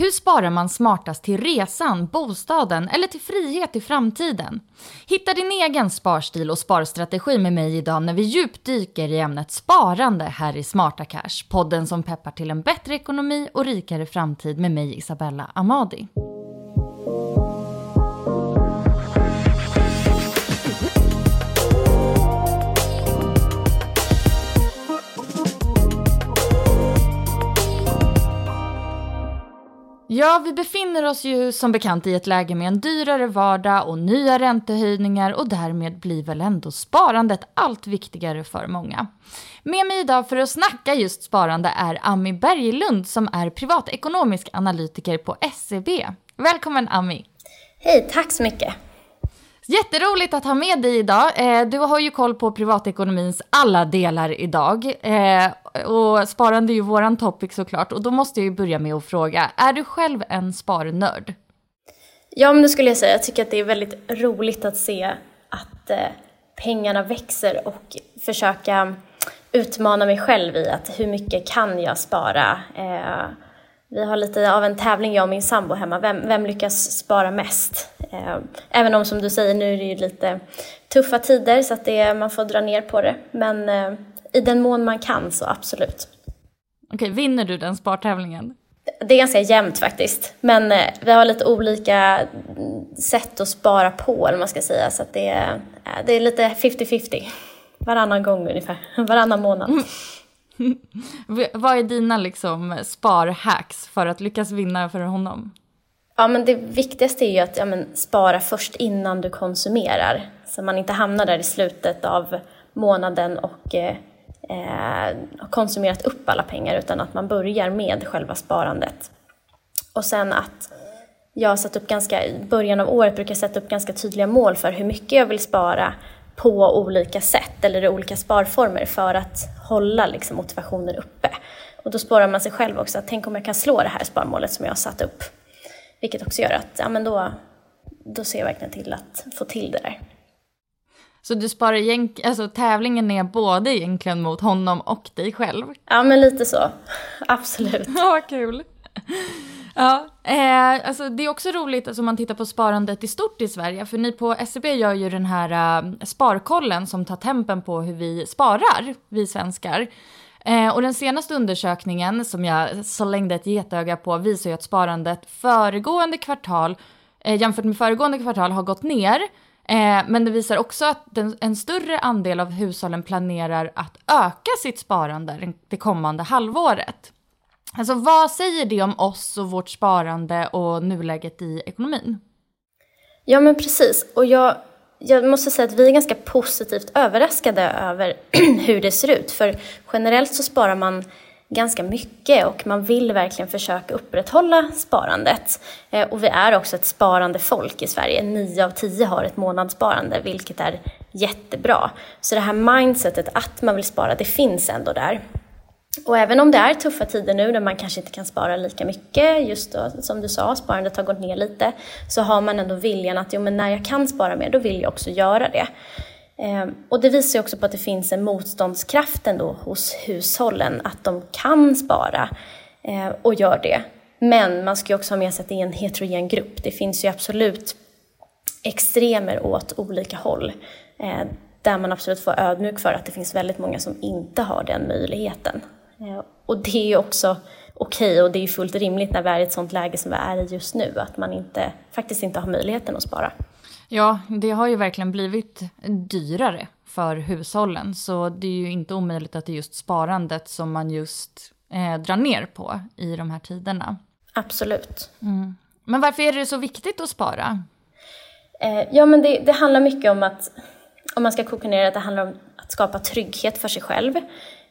Hur sparar man smartast till resan, bostaden eller till frihet i framtiden? Hitta din egen sparstil och sparstrategi med mig idag när vi djupdyker i ämnet sparande här i Smarta Cash. Podden som peppar till en bättre ekonomi och rikare framtid med mig Isabella Amadi. Ja, vi befinner oss ju som bekant i ett läge med en dyrare vardag och nya räntehöjningar och därmed blir väl ändå sparandet allt viktigare för många. Med mig idag för att snacka just sparande är Ami Berglund som är privatekonomisk analytiker på SEB. Välkommen Ami! Hej, tack så mycket! Jätteroligt att ha med dig idag. Eh, du har ju koll på privatekonomins alla delar idag. Och sparande är ju våran topic såklart. Och då måste jag ju börja med att fråga, är du själv en sparnörd? Ja, men det skulle jag säga. Jag tycker att det är väldigt roligt att se att eh, pengarna växer och försöka utmana mig själv i att hur mycket kan jag spara? Eh, vi har lite av en tävling, jag och min sambo hemma. Vem, vem lyckas spara mest? Eh, även om, som du säger, nu är det ju lite tuffa tider så att det, man får dra ner på det. Men eh, i den mån man kan så absolut. Okej, vinner du den spartävlingen? Det är ganska jämnt faktiskt. Men eh, vi har lite olika sätt att spara på, eller man ska säga. Så det, är, det är lite 50-50. Varannan gång ungefär, varannan månad. Mm. Vad är dina liksom sparhacks för att lyckas vinna för honom? Ja, men det viktigaste är ju att ja, men, spara först innan du konsumerar. Så man inte hamnar där i slutet av månaden och eh, eh, konsumerat upp alla pengar utan att man börjar med själva sparandet. Och sen att jag har satt upp ganska, i början av året brukar jag sätta upp ganska tydliga mål för hur mycket jag vill spara på olika sätt eller i olika sparformer för att hålla liksom, motivationen uppe. Och då sparar man sig själv också, att tänk om jag kan slå det här sparmålet som jag har satt upp. Vilket också gör att ja, men då, då ser jag verkligen till att få till det där. Så du sparar egentligen, alltså tävlingen är både egentligen mot honom och dig själv? Ja, men lite så. Absolut. Ja, vad kul. Ja, eh, alltså det är också roligt alltså, om man tittar på sparandet i stort i Sverige. För ni på SEB gör ju den här uh, sparkollen som tar tempen på hur vi sparar, vi svenskar. Eh, och den senaste undersökningen som jag slängde ett getöga på visar ju att sparandet föregående kvartal eh, jämfört med föregående kvartal har gått ner. Eh, men det visar också att den, en större andel av hushållen planerar att öka sitt sparande det kommande halvåret. Alltså vad säger det om oss och vårt sparande och nuläget i ekonomin? Ja men precis, och jag, jag måste säga att vi är ganska positivt överraskade över hur det ser ut. För generellt så sparar man ganska mycket och man vill verkligen försöka upprätthålla sparandet. Eh, och vi är också ett sparande folk i Sverige. Nio av tio har ett månadssparande, vilket är jättebra. Så det här mindsetet att man vill spara, det finns ändå där. Och även om det är tuffa tider nu när man kanske inte kan spara lika mycket, just då, som du sa, sparandet har gått ner lite, så har man ändå viljan att jo, men när jag kan spara mer, då vill jag också göra det. Ehm, och det visar ju också på att det finns en motståndskraft ändå hos hushållen, att de kan spara ehm, och gör det. Men man ska ju också ha med sig att det är en heterogen grupp. Det finns ju absolut extremer åt olika håll. Ehm, där man absolut får ödmjuk för att det finns väldigt många som inte har den möjligheten. Och det är ju också okej okay, och det är ju fullt rimligt när vi är i ett sånt läge som vi är i just nu, att man inte, faktiskt inte har möjligheten att spara. Ja, det har ju verkligen blivit dyrare för hushållen, så det är ju inte omöjligt att det är just sparandet som man just eh, drar ner på i de här tiderna. Absolut. Mm. Men varför är det så viktigt att spara? Eh, ja, men det, det, handlar mycket om att, om man ska koka ner det, det handlar om att skapa trygghet för sig själv.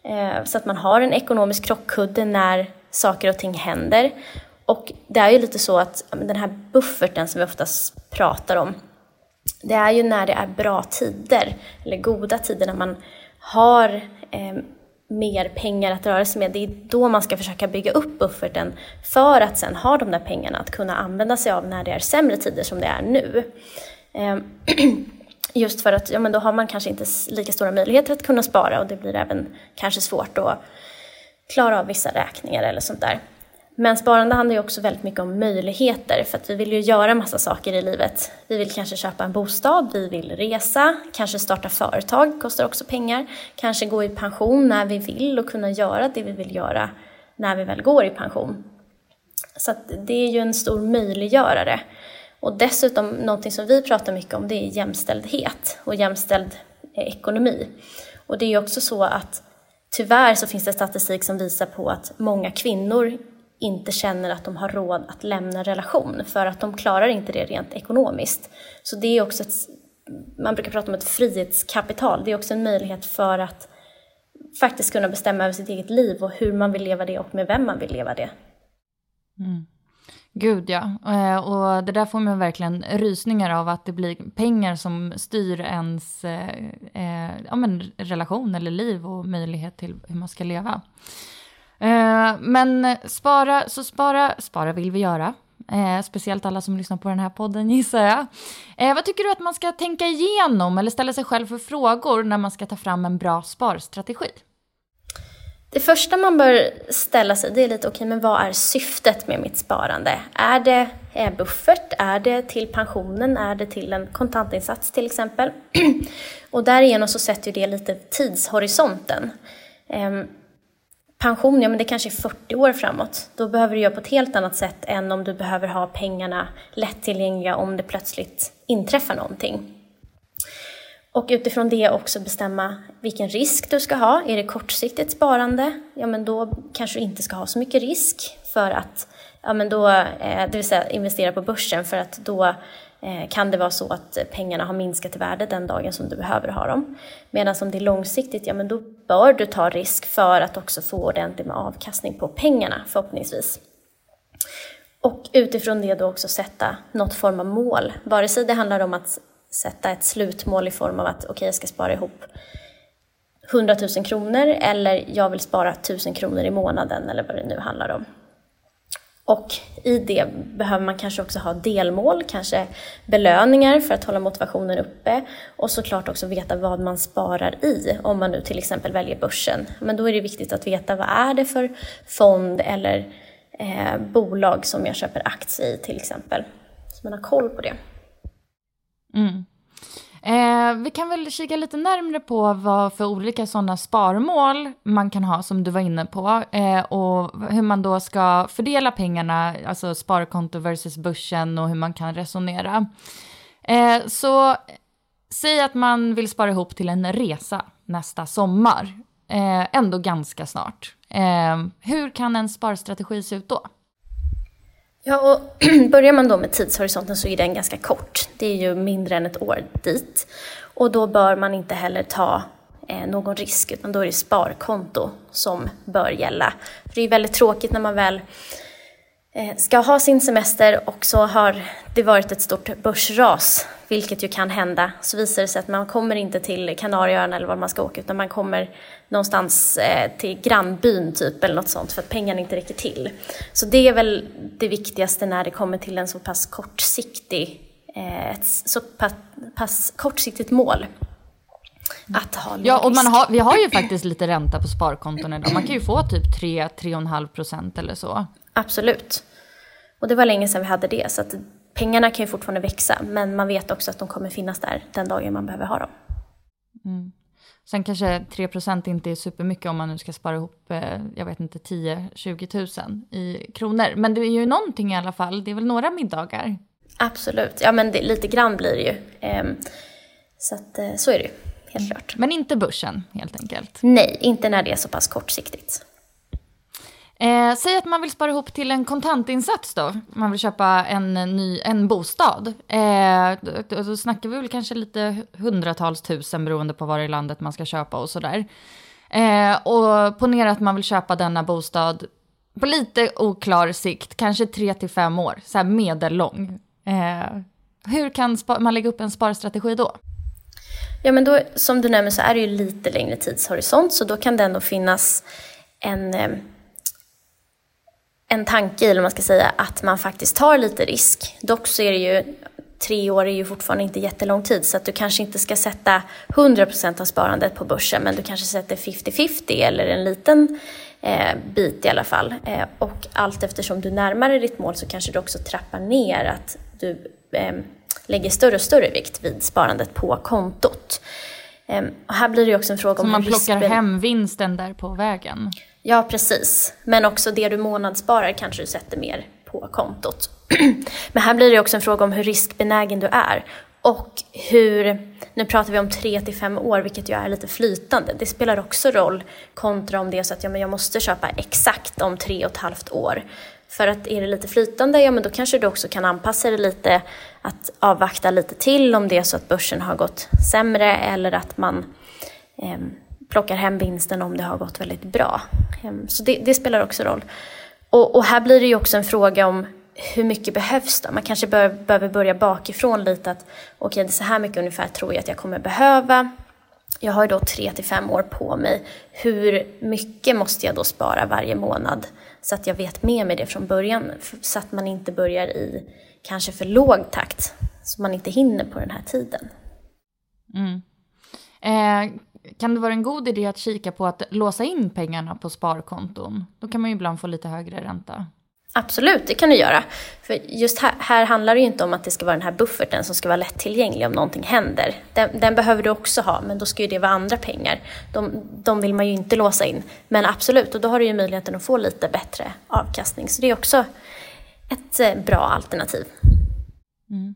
Eh, så att man har en ekonomisk krockkudde när saker och ting händer. Och det är ju lite så att den här bufferten som vi oftast pratar om, det är ju när det är bra tider, eller goda tider, när man har eh, mer pengar att röra sig med. Det är då man ska försöka bygga upp bufferten för att sen ha de där pengarna att kunna använda sig av när det är sämre tider som det är nu. Eh, just för att ja, men då har man kanske inte lika stora möjligheter att kunna spara och det blir även kanske svårt att klara av vissa räkningar eller sånt där. Men sparande handlar ju också väldigt mycket om möjligheter för att vi vill ju göra massa saker i livet. Vi vill kanske köpa en bostad, vi vill resa, kanske starta företag, kostar också pengar. Kanske gå i pension när vi vill och kunna göra det vi vill göra när vi väl går i pension. Så det är ju en stor möjliggörare. Och dessutom någonting som vi pratar mycket om det är jämställdhet och jämställd eh, ekonomi. Och det är ju också så att tyvärr så finns det statistik som visar på att många kvinnor inte känner att de har råd att lämna en relation för att de klarar inte det rent ekonomiskt. Så det är också ett, man brukar prata om ett frihetskapital, det är också en möjlighet för att faktiskt kunna bestämma över sitt eget liv och hur man vill leva det och med vem man vill leva det. Mm. Gud ja, eh, och det där får man verkligen rysningar av att det blir pengar som styr ens eh, eh, ja, men relation eller liv och möjlighet till hur man ska leva. Eh, men spara, så spara, spara vill vi göra. Eh, speciellt alla som lyssnar på den här podden gissar jag. Eh, vad tycker du att man ska tänka igenom eller ställa sig själv för frågor när man ska ta fram en bra sparstrategi? Det första man bör ställa sig det är lite, okej okay, men vad är syftet med mitt sparande? Är det är buffert? Är det till pensionen? Är det till en kontantinsats till exempel? och därigenom så sätter det lite tidshorisonten. Ehm, Pension, ja men det kanske är 40 år framåt. Då behöver du göra på ett helt annat sätt än om du behöver ha pengarna lättillgängliga om det plötsligt inträffar någonting. Och utifrån det också bestämma vilken risk du ska ha. Är det kortsiktigt sparande, ja men då kanske du inte ska ha så mycket risk för att, ja men då, eh, det vill säga investera på börsen för att då Eh, kan det vara så att pengarna har minskat i värde den dagen som du behöver ha dem. Medan om det är långsiktigt, ja men då bör du ta risk för att också få ordentlig med avkastning på pengarna förhoppningsvis. Och utifrån det då också sätta något form av mål. Vare sig det handlar om att sätta ett slutmål i form av att okej, okay, jag ska spara ihop 100 000 kronor eller jag vill spara 1000 kronor i månaden eller vad det nu handlar om. Och i det behöver man kanske också ha delmål, kanske belöningar för att hålla motivationen uppe och såklart också veta vad man sparar i. Om man nu till exempel väljer börsen, men då är det viktigt att veta vad är det för fond eller eh, bolag som jag köper aktier i till exempel. Så man har koll på det. Mm. Eh, vi kan väl kika lite närmre på vad för olika sådana sparmål man kan ha som du var inne på eh, och hur man då ska fördela pengarna, alltså sparkonto versus börsen och hur man kan resonera. Eh, så säg att man vill spara ihop till en resa nästa sommar, eh, ändå ganska snart. Eh, hur kan en sparstrategi se ut då? Ja, och börjar man då med tidshorisonten så är den ganska kort. Det är ju mindre än ett år dit. Och då bör man inte heller ta eh, någon risk, utan då är det sparkonto som bör gälla. För det är väldigt tråkigt när man väl eh, ska ha sin semester och så har det varit ett stort börsras, vilket ju kan hända, så visar det sig att man kommer inte till Kanarieöarna eller var man ska åka, utan man kommer någonstans eh, till grannbyn typ eller något sånt för att pengarna inte räcker till. Så det är väl det viktigaste när det kommer till en så pass kortsiktig, eh, ett så pass, kortsiktigt mål. Att ha ja, och man har, vi har ju faktiskt lite ränta på sparkonton idag. Man kan ju få typ 3-3,5 procent eller så. Absolut. Och det var länge sedan vi hade det. Så att pengarna kan ju fortfarande växa, men man vet också att de kommer finnas där den dagen man behöver ha dem. Mm. Sen kanske 3 procent inte är supermycket om man nu ska spara ihop, eh, jag vet inte, 10-20 tusen i kronor. Men det är ju någonting i alla fall, det är väl några middagar? Absolut, ja men det, lite grann blir det ju. Ehm, så att eh, så är det ju, helt klart. Men inte börsen helt enkelt? Nej, inte när det är så pass kortsiktigt. Eh, säg att man vill spara ihop till en kontantinsats då. Man vill köpa en, ny, en bostad. Eh, då, då snackar vi väl kanske lite hundratals tusen beroende på var i landet man ska köpa och sådär. Eh, och ponera att man vill köpa denna bostad på lite oklar sikt, kanske tre till fem år, så här medellång. Eh, hur kan man lägga upp en sparstrategi då? Ja men då, som du nämner så är det ju lite längre tidshorisont, så då kan det ändå finnas en eh, en tanke i, eller man ska säga, att man faktiskt tar lite risk. Dock så är det ju, tre år är ju fortfarande inte jättelång tid, så att du kanske inte ska sätta 100% av sparandet på börsen, men du kanske sätter 50-50 eller en liten eh, bit i alla fall. Eh, och allt eftersom du närmar dig ditt mål så kanske du också trappar ner att du eh, lägger större och större vikt vid sparandet på kontot. Eh, och här blir det också en fråga så om... Så man plockar hem vinsten där på vägen? Ja, precis. Men också det du månadssparar kanske du sätter mer på kontot. Men här blir det också en fråga om hur riskbenägen du är. Och hur, nu pratar vi om tre till fem år, vilket ju är lite flytande. Det spelar också roll kontra om det är så att ja, men jag måste köpa exakt om tre och ett halvt år. För att är det lite flytande, ja men då kanske du också kan anpassa dig lite, att avvakta lite till om det är så att börsen har gått sämre eller att man eh, plockar hem vinsten om det har gått väldigt bra. Eh, så det, det spelar också roll. Och, och, här blir det ju också en fråga om hur mycket behövs då? Man kanske bör, behöver börja bakifrån lite att okej, okay, så här mycket ungefär tror jag att jag kommer behöva. Jag har ju då tre till fem år på mig. Hur mycket måste jag då spara varje månad? Så att jag vet med mig det från början, så att man inte börjar i kanske för låg takt, så man inte hinner på den här tiden. Mm. Eh, kan det vara en god idé att kika på att låsa in pengarna på sparkonton? Då kan man ju ibland få lite högre ränta. Absolut, det kan du göra. För just här, här, handlar det ju inte om att det ska vara den här bufferten som ska vara lättillgänglig om någonting händer. Den, den, behöver du också ha, men då ska ju det vara andra pengar. De, de vill man ju inte låsa in. Men absolut, och då har du ju möjligheten att få lite bättre avkastning. Så det är också ett eh, bra alternativ. Mm.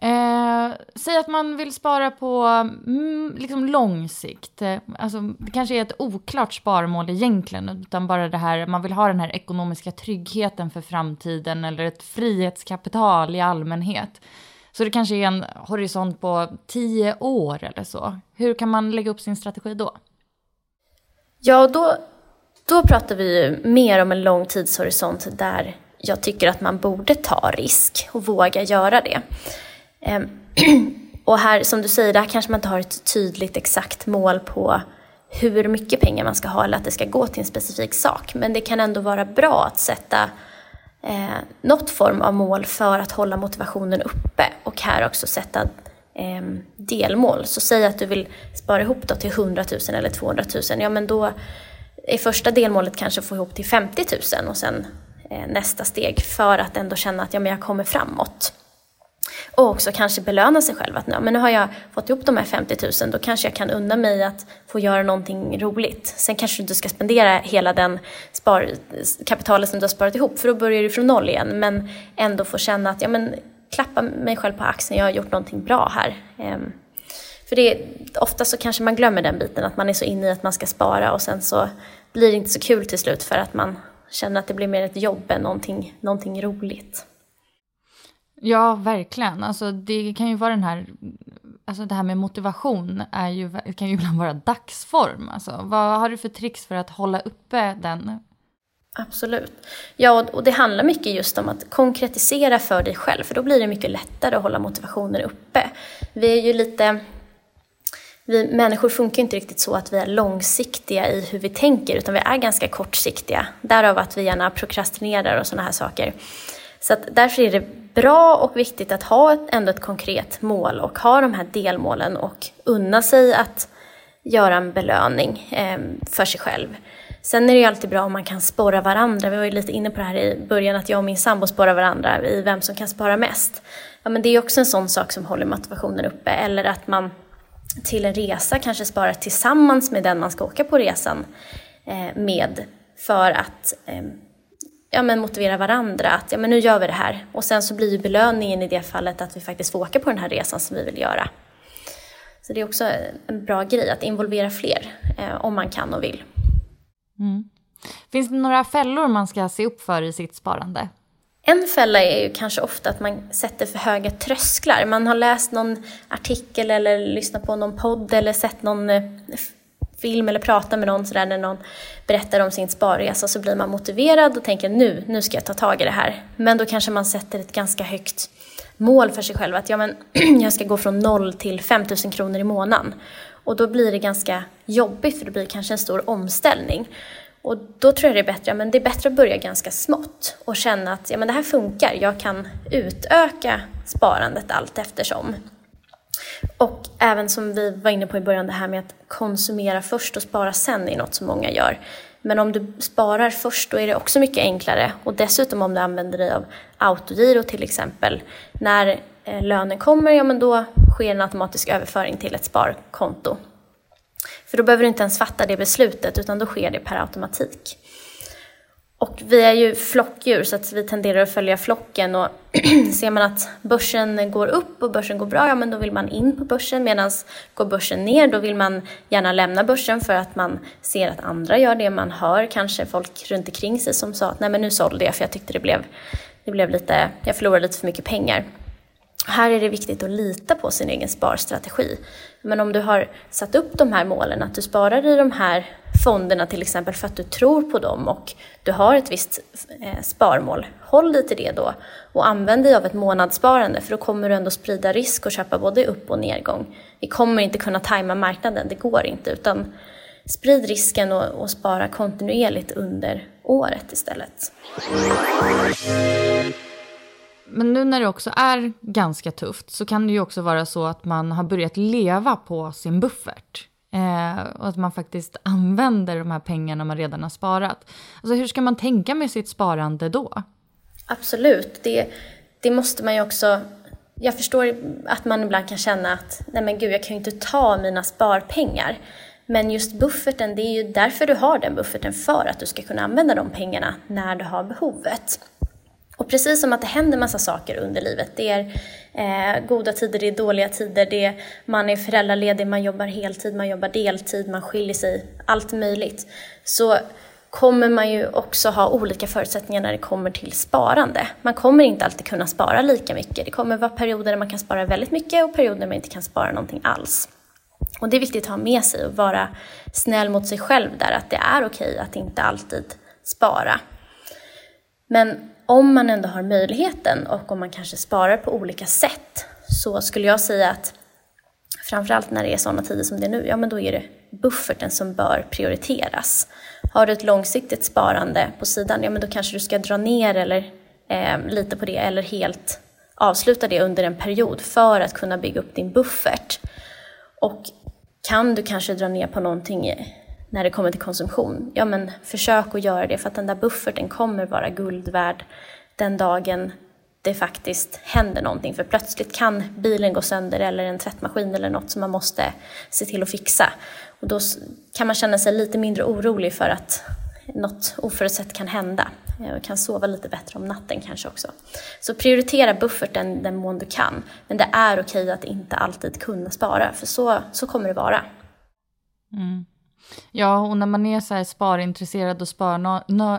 Eh, säg att man vill spara på mm, liksom lång sikt. Eh, alltså, det kanske är ett oklart sparmål egentligen, utan bara det här, man vill ha den här ekonomiska tryggheten för framtiden eller ett frihetskapital i allmänhet. Så det kanske är en horisont på tio år eller så. Hur kan man lägga upp sin strategi då? Ja, då, då pratar vi ju mer om en lång tidshorisont där jag tycker att man borde ta risk och våga göra det. Ehm, och här, som du säger, där kanske man inte har ett tydligt exakt mål på hur mycket pengar man ska ha eller att det ska gå till en specifik sak. Men det kan ändå vara bra att sätta eh, något form av mål för att hålla motivationen uppe och här också sätta eh, delmål. Så säg att du vill spara ihop då till 100 000 eller 200 000, ja men då är första delmålet kanske att få ihop till 50 000 och sen eh, nästa steg för att ändå känna att ja, men jag kommer framåt. Och också kanske belöna sig själv. Att men nu har jag fått ihop de här 50 000, då kanske jag kan unna mig att få göra någonting roligt. Sen kanske du inte ska spendera hela den spar, kapitalet som du har sparat ihop, för då börjar du från noll igen. Men ändå få känna att, ja men klappa mig själv på axeln, jag har gjort någonting bra här. Ehm, för det, ofta så kanske man glömmer den biten, att man är så inne i att man ska spara och sen så blir det inte så kul till slut för att man känner att det blir mer ett jobb än någonting, någonting roligt. Ja, verkligen. Alltså, det kan ju vara den här... Alltså det här med motivation är ju, kan ju ibland vara dagsform. Alltså, vad har du för tricks för att hålla uppe den? Absolut. Ja, och det handlar mycket just om att konkretisera för dig själv, för då blir det mycket lättare att hålla motivationen uppe. Vi är ju lite... Vi människor funkar inte riktigt så att vi är långsiktiga i hur vi tänker, utan vi är ganska kortsiktiga. Därav att vi gärna prokrastinerar och sådana här saker. Så att därför är det bra och viktigt att ha ett, ändå ett konkret mål och ha de här delmålen och unna sig att göra en belöning eh, för sig själv. Sen är det ju alltid bra om man kan spåra varandra. Vi var ju lite inne på det här i början, att jag och min sambo spårar varandra i vem som kan spara mest. Ja, men det är också en sån sak som håller motivationen uppe. Eller att man till en resa kanske sparar tillsammans med den man ska åka på resan eh, med. För att eh, ja, men motivera varandra att ja, men nu gör vi det här. Och sen så blir ju belöningen i det fallet att vi faktiskt får åka på den här resan som vi vill göra. Så det är också en bra grej att involvera fler eh, om man kan och vill. Mm. Finns det några fällor man ska se upp för i sitt sparande? En fälla är ju kanske ofta att man sätter för höga trösklar. Man har läst någon artikel eller lyssnat på någon podd eller sett någon eh, film eller prata med någon sådär när någon berättar om sin sparresa så blir man motiverad och tänker nu, nu ska jag ta tag i det här. Men då kanske man sätter ett ganska högt mål för sig själv att ja, men, jag ska gå från noll till 5 000 kronor i månaden. Och då blir det ganska jobbigt för det blir kanske en stor omställning. Och då tror jag det är bättre, men det är bättre att börja ganska smått och känna att ja, men det här funkar, jag kan utöka sparandet allt eftersom. Och även som vi var inne på i början, det här med att konsumera först och spara sen är något som många gör. Men om du sparar först, då är det också mycket enklare. Och dessutom om du använder dig av autogiro till exempel. När eh, lönen kommer, ja men då sker en automatisk överföring till ett sparkonto. För då behöver du inte ens fatta det beslutet, utan då sker det per automatik. Och vi är ju flockdjur så att vi tenderar att följa flocken och ser man att börsen går upp och börsen går bra, ja men då vill man in på börsen medan går börsen ner då vill man gärna lämna börsen för att man ser att andra gör det. Man hör kanske folk runt omkring sig som sa att nej men nu sålde jag för jag tyckte det blev, det blev lite, jag förlorade lite för mycket pengar. Här är det viktigt att lita på sin egen sparstrategi. Men om du har satt upp de här målen, att du sparar i de här fonderna till exempel för att du tror på dem och du har ett visst eh, sparmål, håll dig till det då och använd dig av ett månadssparande för då kommer du ändå sprida risk och köpa både upp och nedgång. Vi kommer inte kunna tajma marknaden, det går inte, utan sprid risken och, och spara kontinuerligt under året istället. Men nu när det också är ganska tufft så kan det ju också vara så att man har börjat leva på sin buffert. Eh, och att man faktiskt använder de här pengarna man redan har sparat. Alltså hur ska man tänka med sitt sparande då? Absolut, det, det måste man ju också... Jag förstår att man ibland kan känna att nej men gud, jag kan ju inte ta mina sparpengar. Men just bufferten, det är ju därför du har den bufferten, för att du ska kunna använda de pengarna när du har behovet. Och precis som att det händer massa saker under livet. Det är eh, goda tider, det är dåliga tider, det är, man är föräldraledig, man jobbar heltid, man jobbar deltid, man skiljer sig, allt möjligt. Så kommer man ju också ha olika förutsättningar när det kommer till sparande. Man kommer inte alltid kunna spara lika mycket. Det kommer vara perioder där man kan spara väldigt mycket och perioder där man inte kan spara någonting alls. Och det är viktigt att ha med sig och vara snäll mot sig själv där, att det är okej att inte alltid spara. Men om man ändå har möjligheten och om man kanske sparar på olika sätt så skulle jag säga att framförallt när det är sådana tider som det är nu, ja men då är det bufferten som bör prioriteras. Har du ett långsiktigt sparande på sidan, ja men då kanske du ska dra ner eller eh, lite på det eller helt avsluta det under en period för att kunna bygga upp din buffert. Och kan du kanske dra ner på någonting när det kommer till konsumtion, ja men försök att göra det för att den där bufferten kommer vara guld värd den dagen det faktiskt händer någonting. För plötsligt kan bilen gå sönder eller en tvättmaskin eller något som man måste se till att fixa. Och då kan man känna sig lite mindre orolig för att något oförutsett kan hända. Eh, man kan sova lite bättre om natten kanske också. Så prioritera bufferten den mån du kan. Men det är okej att inte alltid kunna spara, för så, så kommer det vara. Mm. Ja, och när man är så här sparintresserad och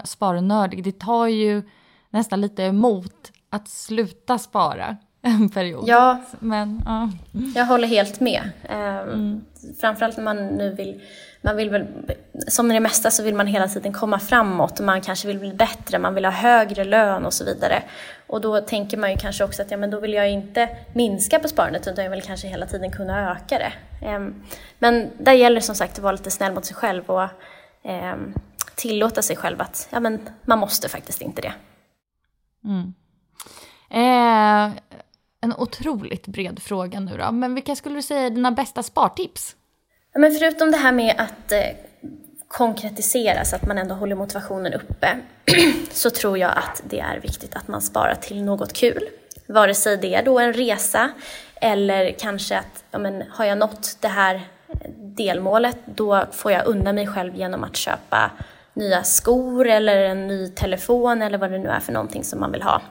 sparnördig, det tar ju nästan lite emot att sluta spara en period. Ja, Men, ja. jag håller helt med. Mm. Framförallt när man nu vill, man vill väl, som i det mesta så vill man hela tiden komma framåt och man kanske vill bli bättre, man vill ha högre lön och så vidare. Och då tänker man ju kanske också att ja, men då vill jag inte minska på sparandet utan jag vill kanske hela tiden kunna öka det. Um, men där gäller som sagt att vara lite snäll mot sig själv och um, tillåta sig själv att ja, men man måste faktiskt inte det. Mm. Eh, en otroligt bred fråga nu då, men vilka skulle du säga är dina bästa spartips? Ja, men förutom det här med att eh, konkretisera så att man ändå håller motivationen uppe så tror jag att det är viktigt att man sparar till något kul. Vare sig det är då en resa eller kanske att ja, men, har jag nått det här delmålet då får jag unna mig själv genom att köpa nya skor eller en ny telefon eller vad det nu är för någonting som man vill ha.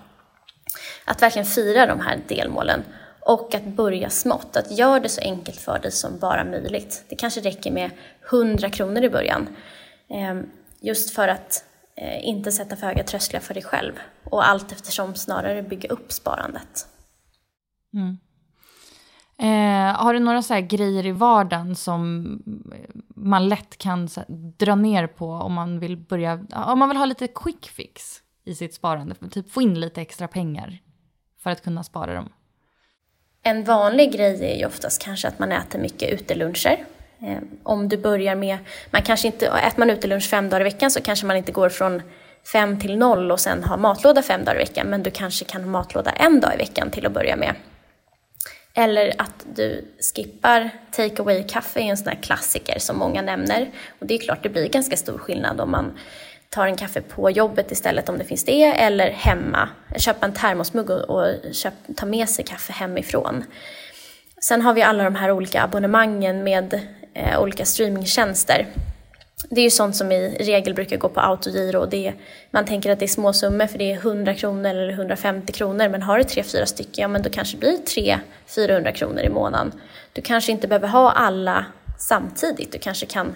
Att verkligen fira de här delmålen och att börja smått. Att göra det så enkelt för dig som bara möjligt. Det kanske räcker med 100 kronor i början. Ehm, just för att eh, inte sätta för höga trösklar för dig själv och allt eftersom snarare bygga upp sparandet. Mm. Eh, har du några så grejer i vardagen som eh, man lätt kan här, dra ner på om man vill börja, om man vill ha lite quick fix i sitt sparande, typ få in lite extra pengar för att kunna spara dem? En vanlig grej är ju oftast kanske att man äter mycket uteluncher. Eh, om du börjar med, man kanske inte, äter man utelunch fem dagar i veckan så kanske man inte går från fem till noll och sen har matlåda fem dagar i veckan, men du kanske kan ha matlåda en dag i veckan till att börja med. Eller att du skippar take away-kaffe är en sån här klassiker som många nämner. Och det är klart, det blir ganska stor skillnad om man tar en kaffe på jobbet istället om det finns det, eller hemma. Köpa en termosmugg och, och köp, ta med sig kaffe hemifrån. Sen har vi alla de här olika abonnemangen med eh, olika streamingtjänster. Det är ju sånt som i regel brukar gå på autogiro Det är, man tänker att det är små summor för det är 100 kronor eller 150 kronor men har du tre, fyra stycken, ja men då kanske det blir 300-400 kronor i månaden. Du kanske inte behöver ha alla samtidigt, du kanske kan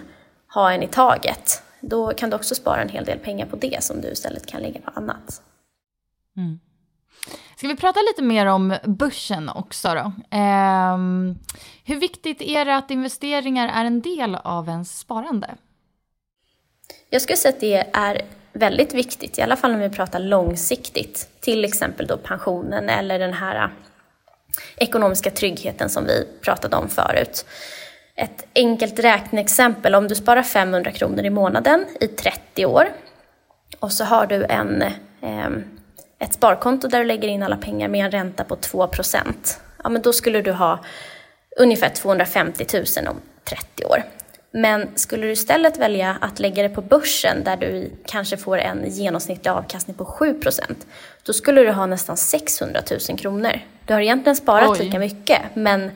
ha en i taget. Då kan du också spara en hel del pengar på det som du istället kan lägga på annat. Mm. Ska vi prata lite mer om börsen också då? Eh, hur viktigt är det att investeringar är en del av ens sparande? Jag skulle säga att det är väldigt viktigt, i alla fall om vi pratar långsiktigt. Till exempel då pensionen eller den här ekonomiska tryggheten som vi pratade om förut. Ett enkelt räkneexempel, om du sparar 500 kronor i månaden i 30 år och så har du en, eh, ett sparkonto där du lägger in alla pengar med en ränta på 2 ja men då skulle du ha ungefär 250 000 om 30 år. Men skulle du istället välja att lägga det på börsen där du kanske får en genomsnittlig avkastning på 7% då skulle du ha nästan 600 000 kronor. Du har egentligen sparat Oj. lika mycket, men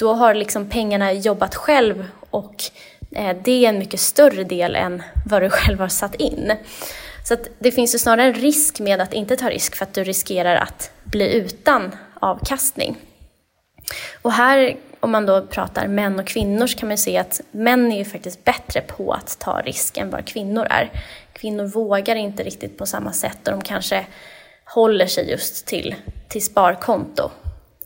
då har liksom pengarna jobbat själv och eh, det är en mycket större del än vad du själv har satt in. Så det finns ju snarare en risk med att inte ta risk för att du riskerar att bli utan avkastning. Och här, om man då pratar män och kvinnor, så kan man se att män är ju faktiskt bättre på att ta risk än vad kvinnor är. Kvinnor vågar inte riktigt på samma sätt och de kanske håller sig just till, till sparkonto.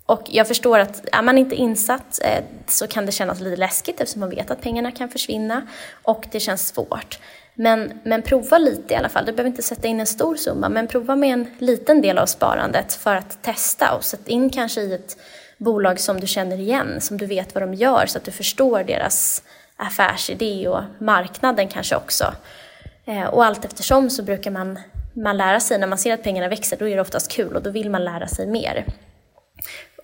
Och jag förstår att är man inte insatt eh, så kan det kännas lite läskigt eftersom man vet att pengarna kan försvinna och det känns svårt. Men, men prova lite i alla fall. Du behöver inte sätta in en stor summa, men prova med en liten del av sparandet för att testa och sätt in kanske i ett bolag som du känner igen, som du vet vad de gör så att du förstår deras affärsidé och marknaden kanske också. Eh, och allt eftersom så brukar man, man lära sig, när man ser att pengarna växer, då är det oftast kul och då vill man lära sig mer.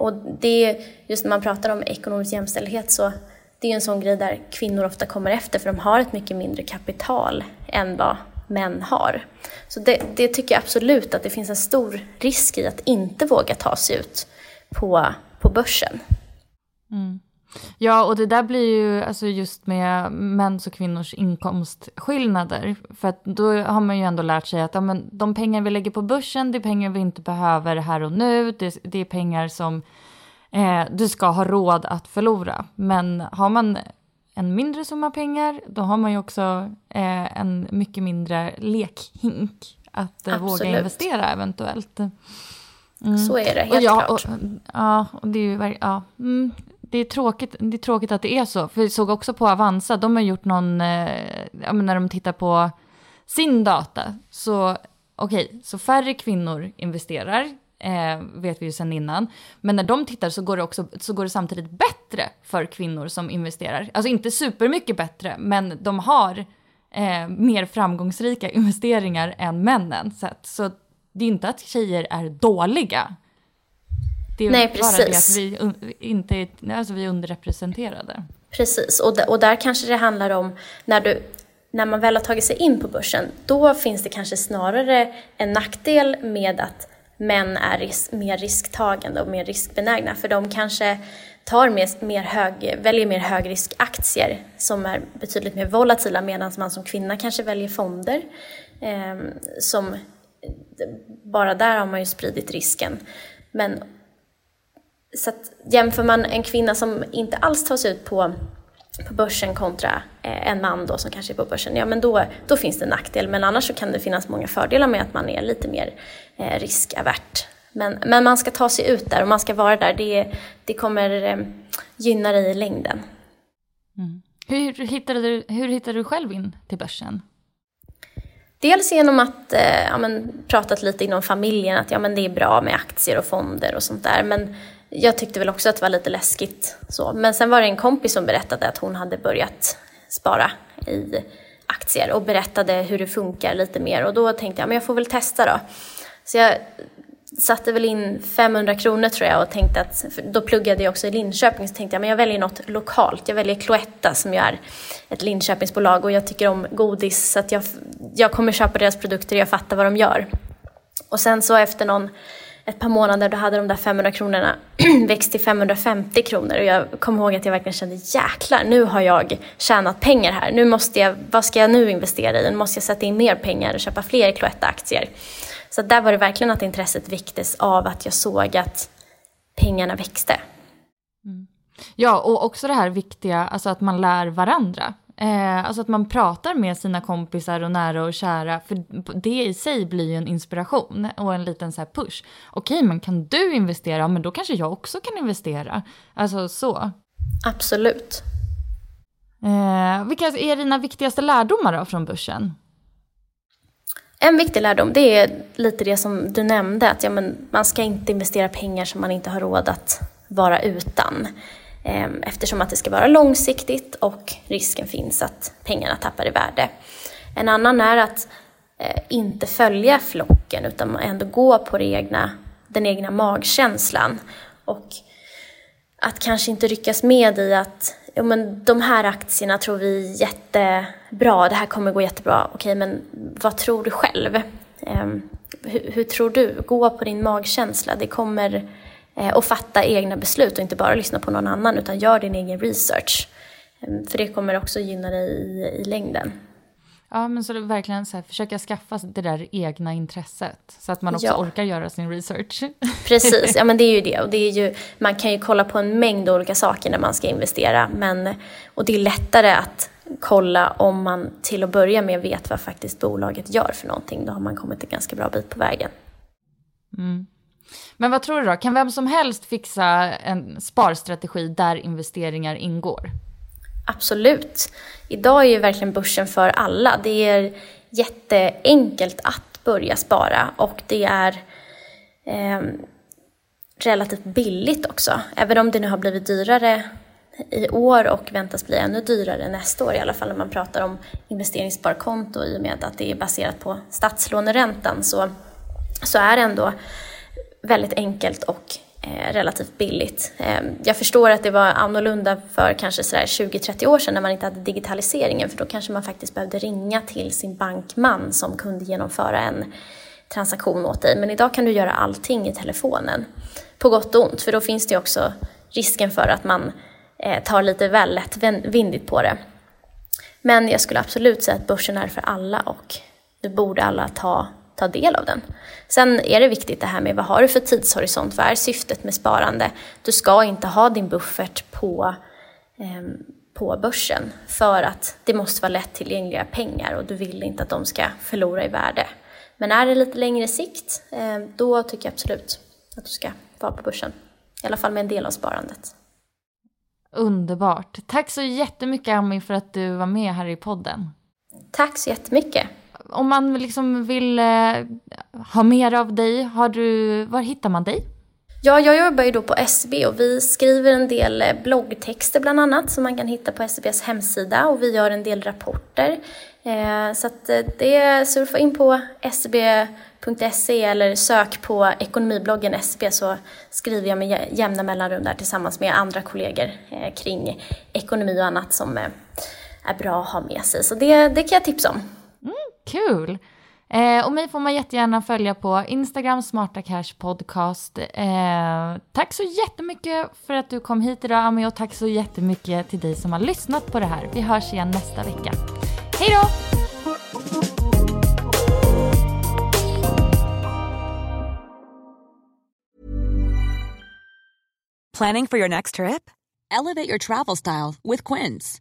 Och det just när man pratar om ekonomisk jämställdhet så det är en sån grej där kvinnor ofta kommer efter för de har ett mycket mindre kapital än vad män har. Så det, det tycker jag absolut att det finns en stor risk i att inte våga ta sig ut på, på börsen. Mm. Ja, och det där blir ju alltså just med mäns och kvinnors inkomstskillnader. För att då har man ju ändå lärt sig att ja, men de pengar vi lägger på börsen, det är pengar vi inte behöver här och nu. Det, det är pengar som eh, du ska ha råd att förlora. Men har man en mindre summa pengar, då har man ju också eh, en mycket mindre lekhink att eh, våga investera eventuellt. Mm. Så är det helt och ja, klart. Och, ja, och det är ju ja, mm, det är, tråkigt, det är tråkigt att det är så. För vi såg också på Avanza, de har gjort någon, eh, ja, men när de tittar på sin data, så okej, okay, så färre kvinnor investerar, eh, vet vi ju sedan innan. Men när de tittar så går, det också, så går det samtidigt bättre för kvinnor som investerar. Alltså inte supermycket bättre, men de har eh, mer framgångsrika investeringar än männen. Så, att, så det är inte att tjejer är dåliga. Det är Nej, bara precis. det att vi, inte är, alltså vi är underrepresenterade. Precis, och, och där kanske det handlar om när du när man väl har tagit sig in på börsen, då finns det kanske snarare en nackdel med att män är ris mer risktagande och mer riskbenägna. För de kanske tar mer, mer hög, väljer mer högriskaktier som är betydligt mer volatila medan man som kvinna kanske väljer fonder. Eh, som, bara där har man ju spridit risken. Men så att jämför man en kvinna som inte alls tar sig ut på på börsen kontra eh, en man då som kanske är på börsen, ja men då, då finns det en nackdel. Men annars så kan det finnas många fördelar med att man är lite mer eh, riskavert. Men, men man ska ta sig ut där och man ska vara där. Det, det kommer eh, gynna dig i längden. Mm. Hur, hittade du, hur hittade du själv in till börsen? Dels genom att eh, ja, men, pratat lite inom familjen att ja, men det är bra med aktier och fonder och sånt där. Men jag tyckte väl också att det var lite läskigt. Så. Men sen var det en kompis som berättade att hon hade börjat spara i aktier och berättade hur det funkar lite mer. Och då tänkte jag, men jag får väl testa då. Så jag satte väl in 500 kronor tror jag och tänkte att, då pluggade jag också i Linköping, så tänkte jag men jag väljer något lokalt. Jag väljer Cloetta som ju är ett Linköpingsbolag och jag tycker om godis så att jag, jag kommer köpa deras produkter och jag fattar vad de gör. Och sen så efter någon ett par månader då hade de där 500 kronorna växt till 550 kronor och jag kommer ihåg att jag verkligen kände jäklar, nu har jag tjänat pengar här. Nu måste jag, vad ska jag nu investera i? Nu måste jag sätta in mer pengar och köpa fler Cloetta-aktier. Så där var det verkligen att intresset väcktes av att jag såg att pengarna växte. Mm. Ja, och också det här viktiga, alltså att man lär varandra. Eh, alltså att man pratar med sina kompisar och nära och kära, för det i sig blir ju en inspiration och en liten så push. Okej, men kan du investera? Men då kanske jag också kan investera. Alltså så. Absolut. Eh, vilka är dina viktigaste lärdomar då från börsen? En viktig lärdom, det är lite det som du nämnde, att ja, men man ska inte investera pengar som man inte har råd att vara utan. Ehm, eftersom att det ska vara långsiktigt och risken finns att pengarna tappar i värde. En annan är att eh, inte följa flocken utan ändå gå på det egna, den egna magkänslan. Och att kanske inte ryckas med i att ja, men de här aktierna tror vi är jättebra, det här kommer gå jättebra. Okej, men vad tror du själv? Ehm, hur, hur, tror du? Gå på din magkänsla. Det kommer och fatta egna beslut och inte bara lyssna på någon annan utan gör din egen research. Ehm, för det kommer också gynna dig i, i längden. Ja, men så det verkligen så här, försöka skaffa det där egna intresset så att man också ja. orkar göra sin research. Precis, ja men det är ju det. Och det är ju, man kan ju kolla på en mängd olika saker när man ska investera. Men, och det är lättare att kolla om man till att börja med vet vad faktiskt bolaget gör för någonting. Då har man kommit en ganska bra bit på vägen. Mm. Men vad tror du då? Kan vem som helst fixa en sparstrategi där investeringar ingår? Absolut. Idag är ju verkligen börsen för alla. Det är jätteenkelt att börja spara och det är eh, relativt billigt också. Även om det nu har blivit dyrare i år och väntas bli ännu dyrare nästa år, i alla fall när man pratar om investeringssparkonto i och med att det är baserat på statslåneräntan så, så är det ändå väldigt enkelt och eh, relativt billigt. Eh, jag förstår att det var annorlunda för kanske 20-30 år sedan när man inte hade digitaliseringen för då kanske man faktiskt behövde ringa till sin bankman som kunde genomföra en transaktion åt dig. Men idag kan du göra allting i telefonen. På gott och ont, för då finns det också risken för att man eh, tar lite väl lättvindigt på det. Men jag skulle absolut säga att börsen är för alla och det borde alla ta ta del av den. Sen är det viktigt det här med vad har du för tidshorisont, vad är syftet med sparande? Du ska inte ha din buffert på, eh, på börsen för att det måste vara lättillgängliga pengar och du vill inte att de ska förlora i värde. Men är det lite längre sikt, eh, då tycker jag absolut att du ska vara på börsen. I alla fall med en del av sparandet. Underbart. Tack så jättemycket Ami för att du var med här i podden. Tack så jättemycket. Om man liksom vill eh, ha mer av dig, har du, var hittar man dig? Ja, jag jobbar ju då på SB och vi skriver en del eh, bloggtexter bland annat som man kan hitta på SBs hemsida och vi gör en del rapporter. Eh, så att eh, det surfa in på sb.se eller sök på ekonomibloggen SB så skriver jag med jämna mellanrum där tillsammans med andra kollegor eh, kring ekonomi och annat som är bra att ha med sig. Så det, det kan jag tipsa om. Kul! Eh, och mig får man jättegärna följa på Instagram, Smarta Cash Podcast. Eh, tack så jättemycket för att du kom hit idag Ami och tack så jättemycket till dig som har lyssnat på det här. Vi hörs igen nästa vecka. Hej då! Planning for your next trip? Elevate your travel style with Quince.